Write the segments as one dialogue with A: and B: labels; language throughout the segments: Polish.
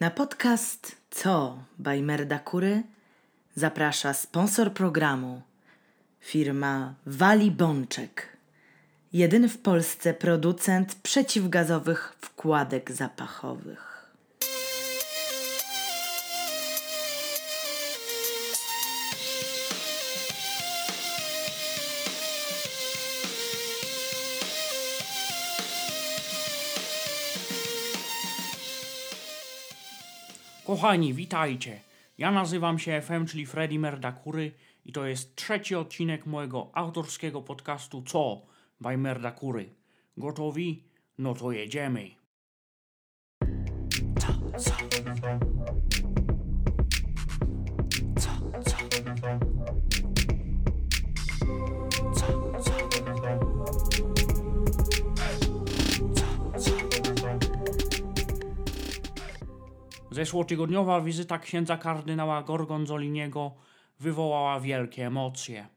A: Na podcast Co by Merda Kury zaprasza sponsor programu firma Wali Bączek. Jedyny w Polsce producent przeciwgazowych wkładek zapachowych.
B: Kochani, witajcie. Ja nazywam się FM, czyli Freddy Merdakury i to jest trzeci odcinek mojego autorskiego podcastu Co by Merdakury. Gotowi? No to jedziemy. Zeszłotygodniowa wizyta księdza kardynała Gorgonzoliniego wywołała wielkie emocje.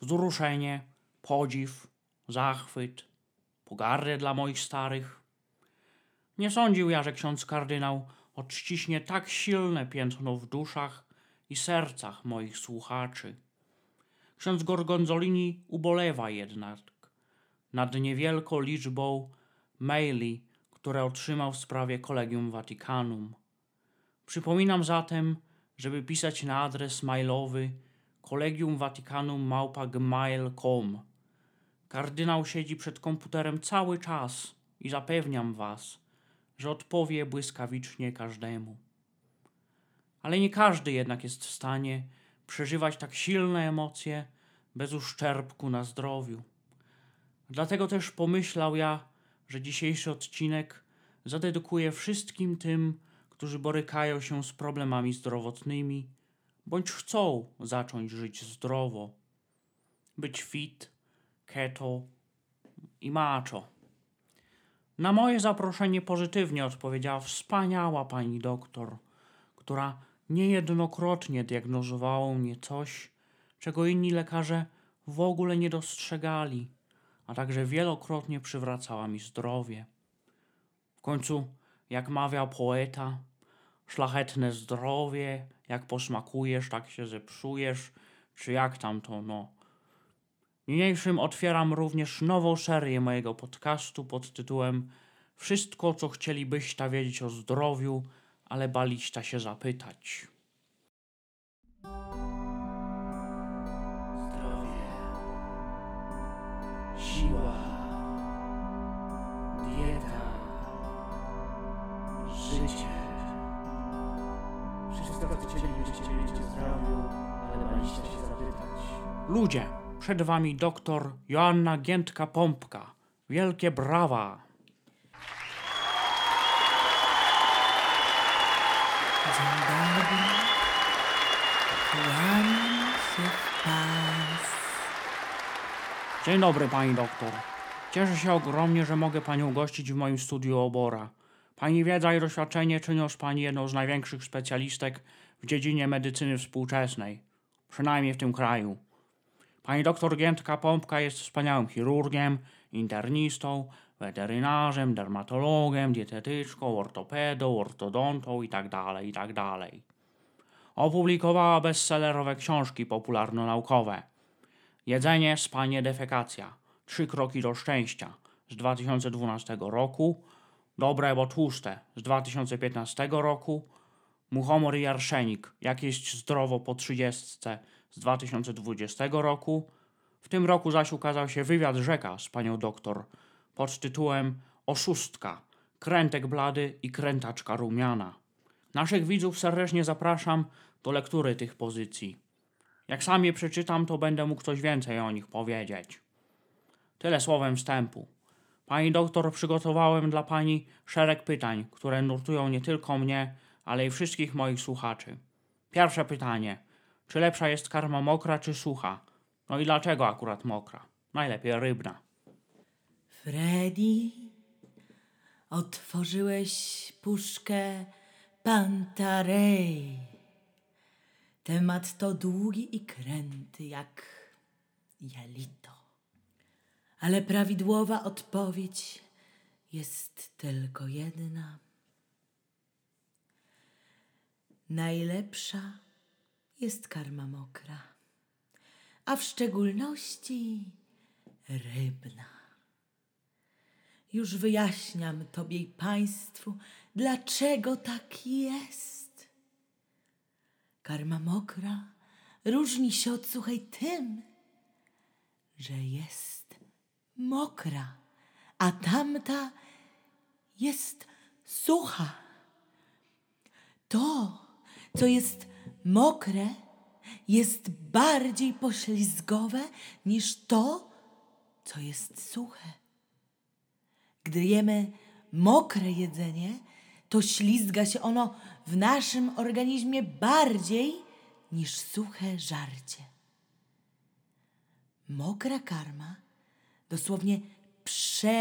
B: Wzruszenie, podziw, zachwyt, pogardę dla moich starych. Nie sądził ja, że ksiądz kardynał odciśnie tak silne piętno w duszach i sercach moich słuchaczy. Ksiądz Gorgonzolini ubolewa jednak nad niewielką liczbą maili, które otrzymał w sprawie Kolegium Vaticanum. Przypominam zatem, żeby pisać na adres mailowy collegiumvaticanum.gmail.com. Kardynał siedzi przed komputerem cały czas i zapewniam was, że odpowie błyskawicznie każdemu. Ale nie każdy jednak jest w stanie przeżywać tak silne emocje bez uszczerbku na zdrowiu. Dlatego też pomyślał ja, że dzisiejszy odcinek zadedykuję wszystkim tym, którzy borykają się z problemami zdrowotnymi bądź chcą zacząć żyć zdrowo, być fit, keto i macho. Na moje zaproszenie pozytywnie odpowiedziała wspaniała pani doktor, która niejednokrotnie diagnozowała mnie coś, czego inni lekarze w ogóle nie dostrzegali, a także wielokrotnie przywracała mi zdrowie. W końcu, jak mawiał poeta, szlachetne zdrowie, jak posmakujesz, tak się zepsujesz, czy jak tam to, no. Niniejszym otwieram również nową serię mojego podcastu pod tytułem Wszystko, co chcielibyście wiedzieć o zdrowiu, ale baliście się zapytać.
C: O zdrowiu, ale baliście się zapytać.
B: Ludzie, przed wami doktor Joanna Giętka-Pompka. Wielkie brawa!
A: Dzień dobry. Kłaniam się w pas.
B: Dzień dobry, pani doktor. Cieszę się ogromnie, że mogę panią gościć w moim studiu obora. Pani wiedza i doświadczenie czynią z pani jedną z największych specjalistek w dziedzinie medycyny współczesnej, przynajmniej w tym kraju. Pani doktor Giętka Pompka jest wspaniałym chirurgiem, internistą, weterynarzem, dermatologiem, dietetyczką, ortopedą, ortodontą itd., itd. Opublikowała bestsellerowe książki popularno-naukowe. Jedzenie, spanie, defekacja. Trzy kroki do szczęścia z 2012 roku. Dobre, bo tłuste z 2015 roku. Muchomor i arszenik. Jak jeść zdrowo po 30 z 2020 roku. W tym roku zaś ukazał się wywiad rzeka z panią doktor pod tytułem Oszustka, krętek blady i krętaczka rumiana. Naszych widzów serdecznie zapraszam do lektury tych pozycji. Jak sam je przeczytam, to będę mógł coś więcej o nich powiedzieć. Tyle słowem wstępu. Pani doktor, przygotowałem dla pani szereg pytań, które nurtują nie tylko mnie, ale i wszystkich moich słuchaczy. Pierwsze pytanie. Czy lepsza jest karma mokra czy sucha? No i dlaczego akurat mokra? Najlepiej rybna.
A: Freddy, otworzyłeś puszkę Pantarej. Temat to długi i kręty jak jelito. Ale prawidłowa odpowiedź jest tylko jedna. Najlepsza jest karma mokra, a w szczególności rybna. Już wyjaśniam Tobie i Państwu, dlaczego tak jest. Karma mokra różni się od suchej tym, że jest mokra, a tamta jest sucha. To, co jest mokre, jest bardziej poślizgowe niż to, co jest suche. Gdy jemy mokre jedzenie, to ślizga się ono w naszym organizmie bardziej niż suche żarcie. Mokra karma dosłownie przepływa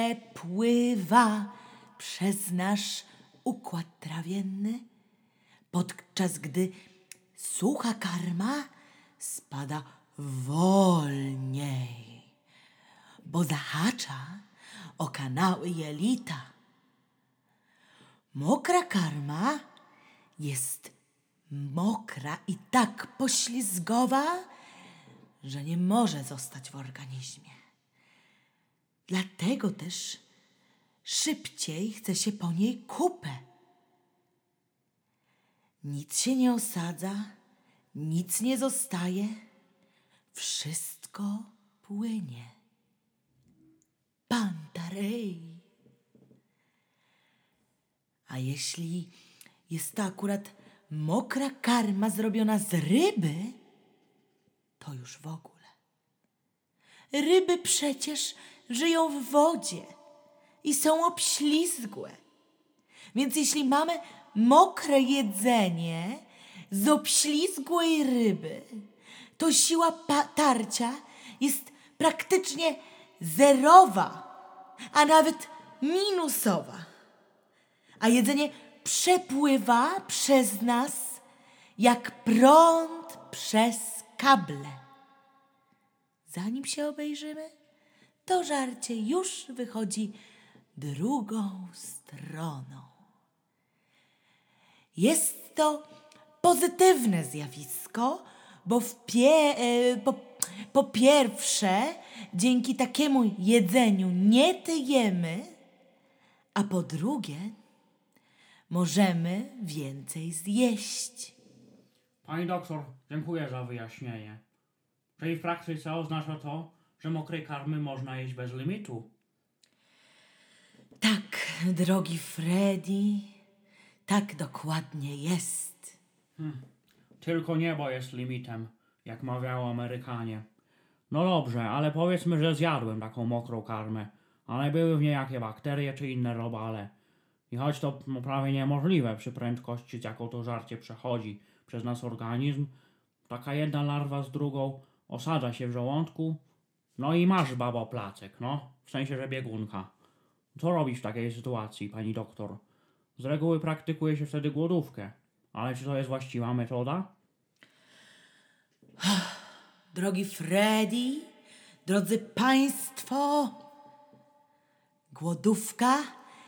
A: przez nasz układ trawienny, podczas gdy sucha karma spada wolniej, bo zahacza o kanały jelita. Mokra karma jest mokra i tak poślizgowa, że nie może zostać w organizmie. Dlatego też szybciej chce się po niej kupę. Nic się nie osadza, nic nie zostaje, wszystko płynie. Pantarej. A jeśli jest to akurat mokra karma zrobiona z ryby, to już w ogóle. Ryby przecież żyją w wodzie i są obślizgłe. Więc jeśli mamy mokre jedzenie z obślizgłej ryby, to siła tarcia jest praktycznie zerowa, a nawet minusowa. A jedzenie przepływa przez nas jak prąd przez kable. Zanim się obejrzymy, to żarcie już wychodzi drugą stroną. Jest to pozytywne zjawisko, bo w pie, e, po, po pierwsze, dzięki takiemu jedzeniu nie tyjemy, a po drugie, możemy więcej zjeść.
B: Pani doktor, dziękuję za wyjaśnienie. Czyli w praktyce oznacza to, że mokrej karmy można jeść bez limitu.
A: Tak, drogi Freddy, tak dokładnie jest.
B: Tylko niebo jest limitem, jak mawiało Amerykanie. No dobrze, ale powiedzmy, że zjadłem taką mokrą karmę, ale były w niej jakie bakterie czy inne robale. I choć to no, prawie niemożliwe przy prędkości, z jaką to żarcie przechodzi przez nasz organizm, taka jedna larwa z drugą osadza się w żołądku, no i masz babo placek, no, w sensie, że biegunka. Co robisz w takiej sytuacji, pani doktor? Z reguły praktykuje się wtedy głodówkę, ale czy to jest właściwa metoda?
A: Drogi Freddy, drodzy Państwo, głodówka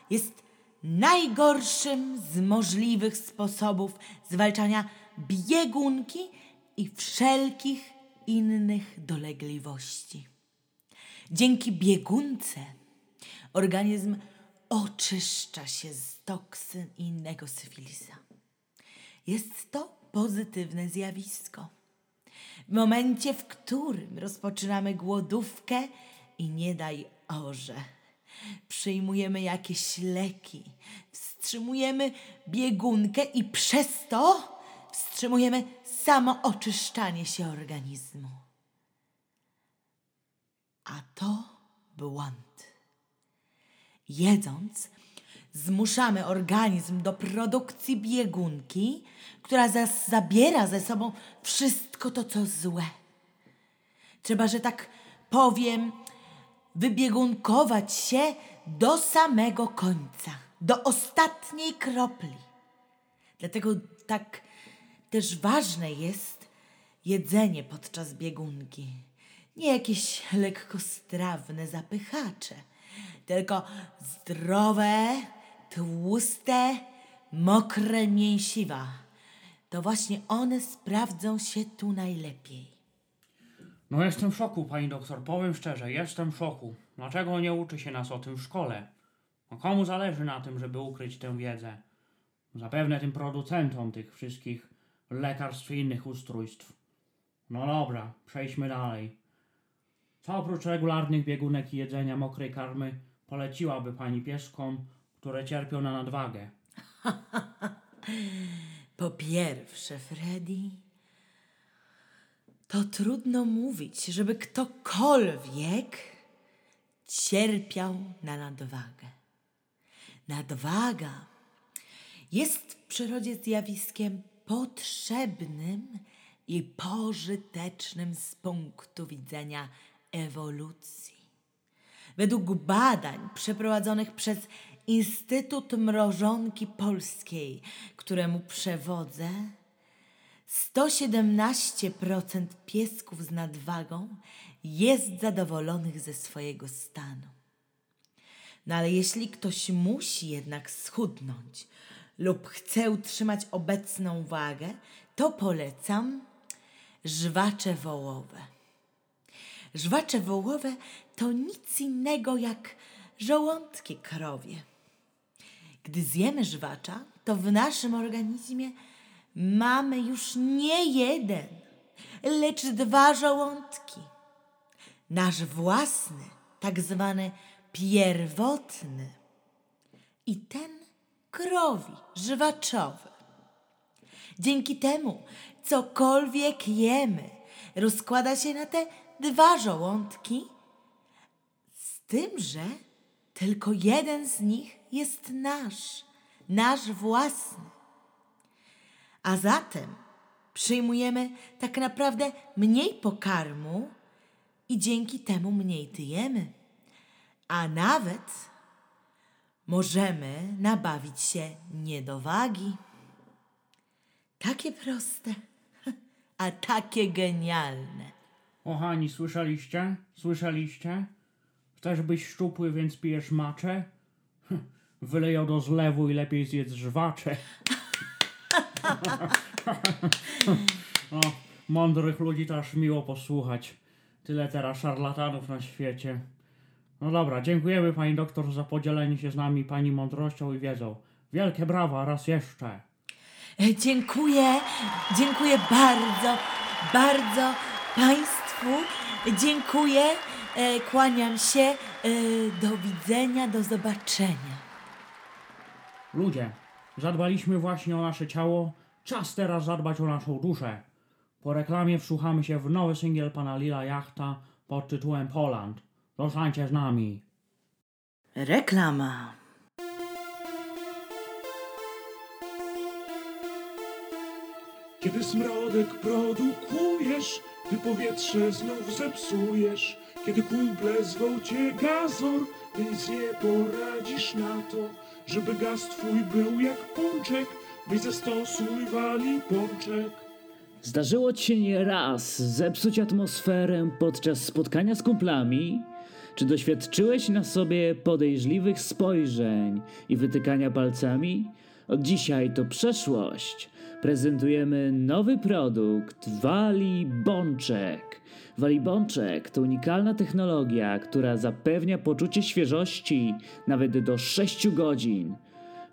A: jest najgorszym z możliwych sposobów zwalczania biegunki i wszelkich innych dolegliwości. Dzięki biegunce organizm oczyszcza się z toksyn innego syfilisa. Jest to pozytywne zjawisko. W momencie, w którym rozpoczynamy głodówkę i nie daj orze, przyjmujemy jakieś leki, wstrzymujemy biegunkę i przez to wstrzymujemy samo oczyszczanie się organizmu. A to błąd. Jedząc, zmuszamy organizm do produkcji biegunki, która zas zabiera ze sobą wszystko to, co złe. Trzeba, że tak powiem, wybiegunkować się do samego końca, do ostatniej kropli. Dlatego tak też ważne jest jedzenie podczas biegunki. Nie jakieś lekkostrawne zapychacze, tylko zdrowe, tłuste, mokre mięsiwa. to właśnie one sprawdzą się tu najlepiej.
B: No jestem w szoku, pani doktor, powiem szczerze, jestem w szoku. Dlaczego nie uczy się nas o tym w szkole? No komu zależy na tym, żeby ukryć tę wiedzę? Zapewne tym producentom tych wszystkich lekarstw i innych ustrojstw. No dobra, przejdźmy dalej. Co oprócz regularnych biegunek i jedzenia mokrej karmy poleciłaby pani pieskom, które cierpią na nadwagę?
A: Po pierwsze, Freddy, to trudno mówić, żeby ktokolwiek cierpiał na nadwagę. Nadwaga jest w przyrodzie zjawiskiem potrzebnym i pożytecznym z punktu widzenia ewolucji. Według badań przeprowadzonych przez Instytut Mrożonki Polskiej, któremu przewodzę, 117% piesków z nadwagą jest zadowolonych ze swojego stanu. No ale jeśli ktoś musi jednak schudnąć lub chce utrzymać obecną wagę, to polecam żwacze wołowe. Żwacze wołowe to nic innego jak żołądki krowie. Gdy zjemy żwacza, to w naszym organizmie mamy już nie jeden, lecz dwa żołądki. Nasz własny, tak zwany pierwotny i ten krowi, żywaczowy. Dzięki temu cokolwiek jemy rozkłada się na te dwa żołądki, z tym, że tylko jeden z nich jest nasz, nasz własny. A zatem przyjmujemy tak naprawdę mniej pokarmu i dzięki temu mniej tyjemy. A nawet możemy nabawić się niedowagi. Takie proste, a takie genialne.
B: Kochani, słyszeliście? Słyszeliście? Chcesz być szczupły, więc pijesz macze? Wyleją do zlewu i lepiej zjedz żwacze. no, mądrych ludzi to aż miło posłuchać. Tyle teraz szarlatanów na świecie. No dobra, dziękujemy pani doktor za podzielenie się z nami pani mądrością i wiedzą. Wielkie brawa raz jeszcze.
A: E, Dziękuję, dziękuję bardzo, bardzo Państwu. Dziękuję, e, kłaniam się. e, Do widzenia, do zobaczenia.
B: Ludzie, zadbaliśmy właśnie o nasze ciało, czas teraz zadbać o naszą duszę. Po reklamie wsłuchamy się w nowy singiel pana Lila Jachta pod tytułem Poland. Zostańcie z nami.
A: Reklama.
D: Kiedy smrodek produkujesz, ty powietrze znów zepsujesz. Kiedy kumple zwą cię gazor, ty nic nie poradzisz na to, żeby gaz twój był jak pączek, weź zastosuj wali pączek.
E: Zdarzyło ci się nie raz zepsuć atmosferę podczas spotkania z kumplami? Czy doświadczyłeś na sobie podejrzliwych spojrzeń i wytykania palcami? Od dzisiaj to przeszłość. Prezentujemy nowy produkt Wali Bączek. Wali Bączek to unikalna technologia, która zapewnia poczucie świeżości nawet do 6 godzin.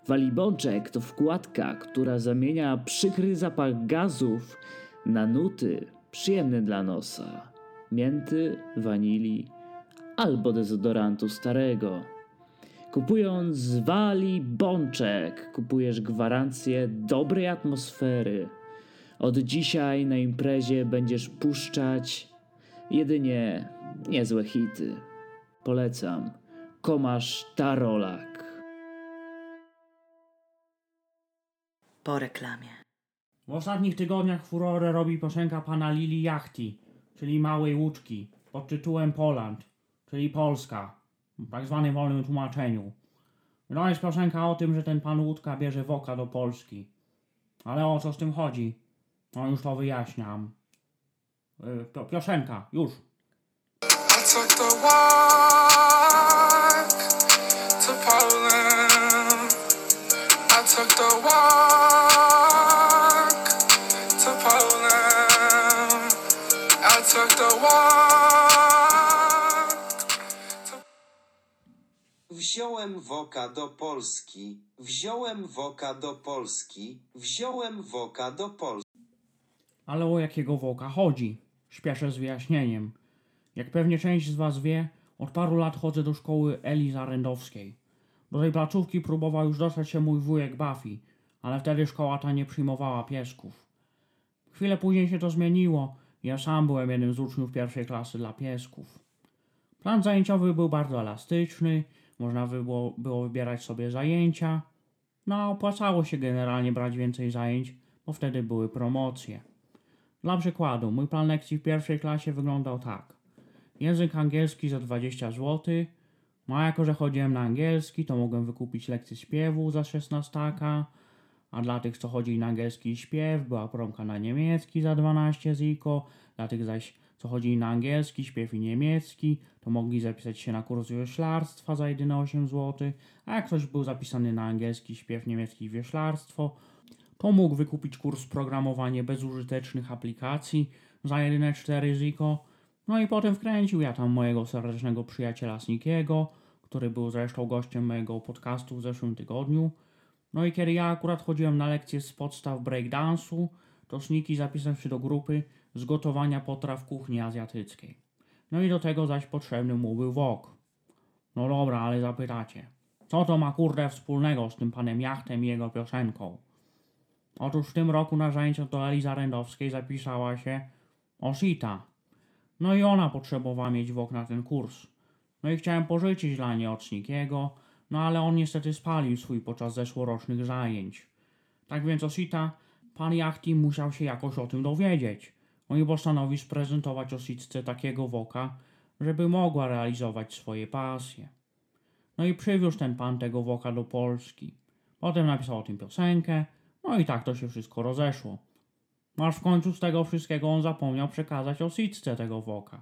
E: Walibączek to wkładka, która zamienia przykry zapach gazów na nuty przyjemne dla nosa. Mięty, wanilii albo dezodorantu starego. Kupując Wali Bączek, kupujesz gwarancję dobrej atmosfery. Od dzisiaj na imprezie będziesz puszczać jedynie niezłe hity. Polecam. Komasz Tarolak.
A: Po reklamie.
B: W ostatnich tygodniach furorę robi piosenka pana Lili Jachti, czyli Małej Łuczki, pod tytułem Poland, czyli Polska, tak zwanym wolnym tłumaczeniu. No jest piosenka o tym, że ten pan Łódka bierze woka do Polski. Ale o co z tym chodzi? No już to wyjaśniam. Y, To piosenka, już.
F: Took the walk
G: Wziąłem woka do Polski, wziąłem woka do Polski, wziąłem woka do Polski.
B: Ale o jakiego woka chodzi? Śpieszę z wyjaśnieniem. Jak pewnie część z was wie, od paru lat chodzę do szkoły Eli Zarędowskiej. Do tej placówki próbował już dostać się mój wujek Buffy, ale wtedy szkoła ta nie przyjmowała piesków. Chwilę później się to zmieniło ja sam byłem jednym z uczniów pierwszej klasy dla piesków. Plan zajęciowy był bardzo elastyczny, można by było, było wybierać sobie zajęcia, no a opłacało się generalnie brać więcej zajęć, bo wtedy były promocje. Dla przykładu, mój plan lekcji w pierwszej klasie wyglądał tak. Język angielski za 20 zł, no a jako, że chodziłem na angielski, to mogłem wykupić lekcję śpiewu za 16, a dla tych, co chodzili na angielski śpiew, była promka na niemiecki za 12 ziko, dla tych zaś, co chodzili na angielski śpiew i niemiecki, to mogli zapisać się na kurs wioślarstwa za jedyne 8 zł, a jak ktoś był zapisany na angielski śpiew, niemiecki i wioślarstwo, to mógł wykupić kurs programowanie bezużytecznych aplikacji za jedyne 4 ziko. No i potem wkręcił ja tam mojego serdecznego przyjaciela Snikiego, który był zresztą gościem mojego podcastu w zeszłym tygodniu. No i kiedy ja akurat chodziłem na lekcję z podstaw breakdance'u, to Sniki zapisał się do grupy z gotowania potraw kuchni azjatyckiej. No i do tego zaś potrzebny mu był wok. No dobra, ale zapytacie, co to ma kurde wspólnego z tym panem Jachtem i jego piosenką? Otóż w tym roku na zajęcia do Eli Zarędowskiej zapisała się Osita. No i ona potrzebowała mieć wok na ten kurs. No i chciałem pożyczyć dla niej od no ale on niestety spalił swój podczas zeszłorocznych zajęć. Tak więc Osita, pan Jachti musiał się jakoś o tym dowiedzieć. No i postanowił sprezentować Ositce takiego woka, żeby mogła realizować swoje pasje. No i przywiózł ten pan tego woka do Polski. Potem napisał o tym piosenkę, no i tak to się wszystko rozeszło. Aż w końcu z tego wszystkiego on zapomniał przekazać Ositce tego woka.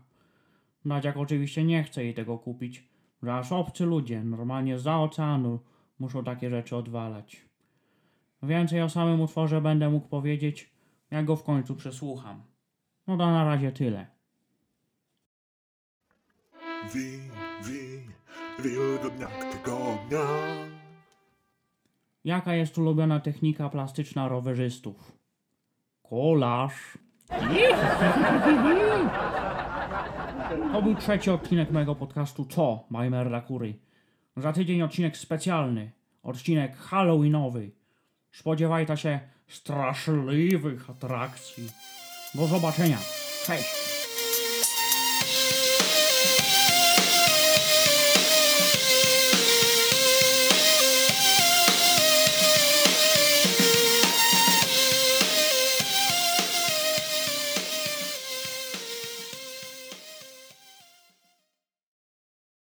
B: Nadziak oczywiście nie chce jej tego kupić, że aż obcy ludzie, normalnie za oceanu, muszą takie rzeczy odwalać. Więcej o samym utworze będę mógł powiedzieć, jak go w końcu przesłucham. No to na razie tyle.
H: Wi, wi, wilgotniak tygodnia.
B: Jaka jest ulubiona technika plastyczna rowerzystów? Kolaż. To był trzeci odcinek mojego podcastu Co? Majmerla Kury. Za tydzień odcinek specjalny. Odcinek halloweenowy. Spodziewajcie się straszliwych atrakcji. Do zobaczenia. Cześć.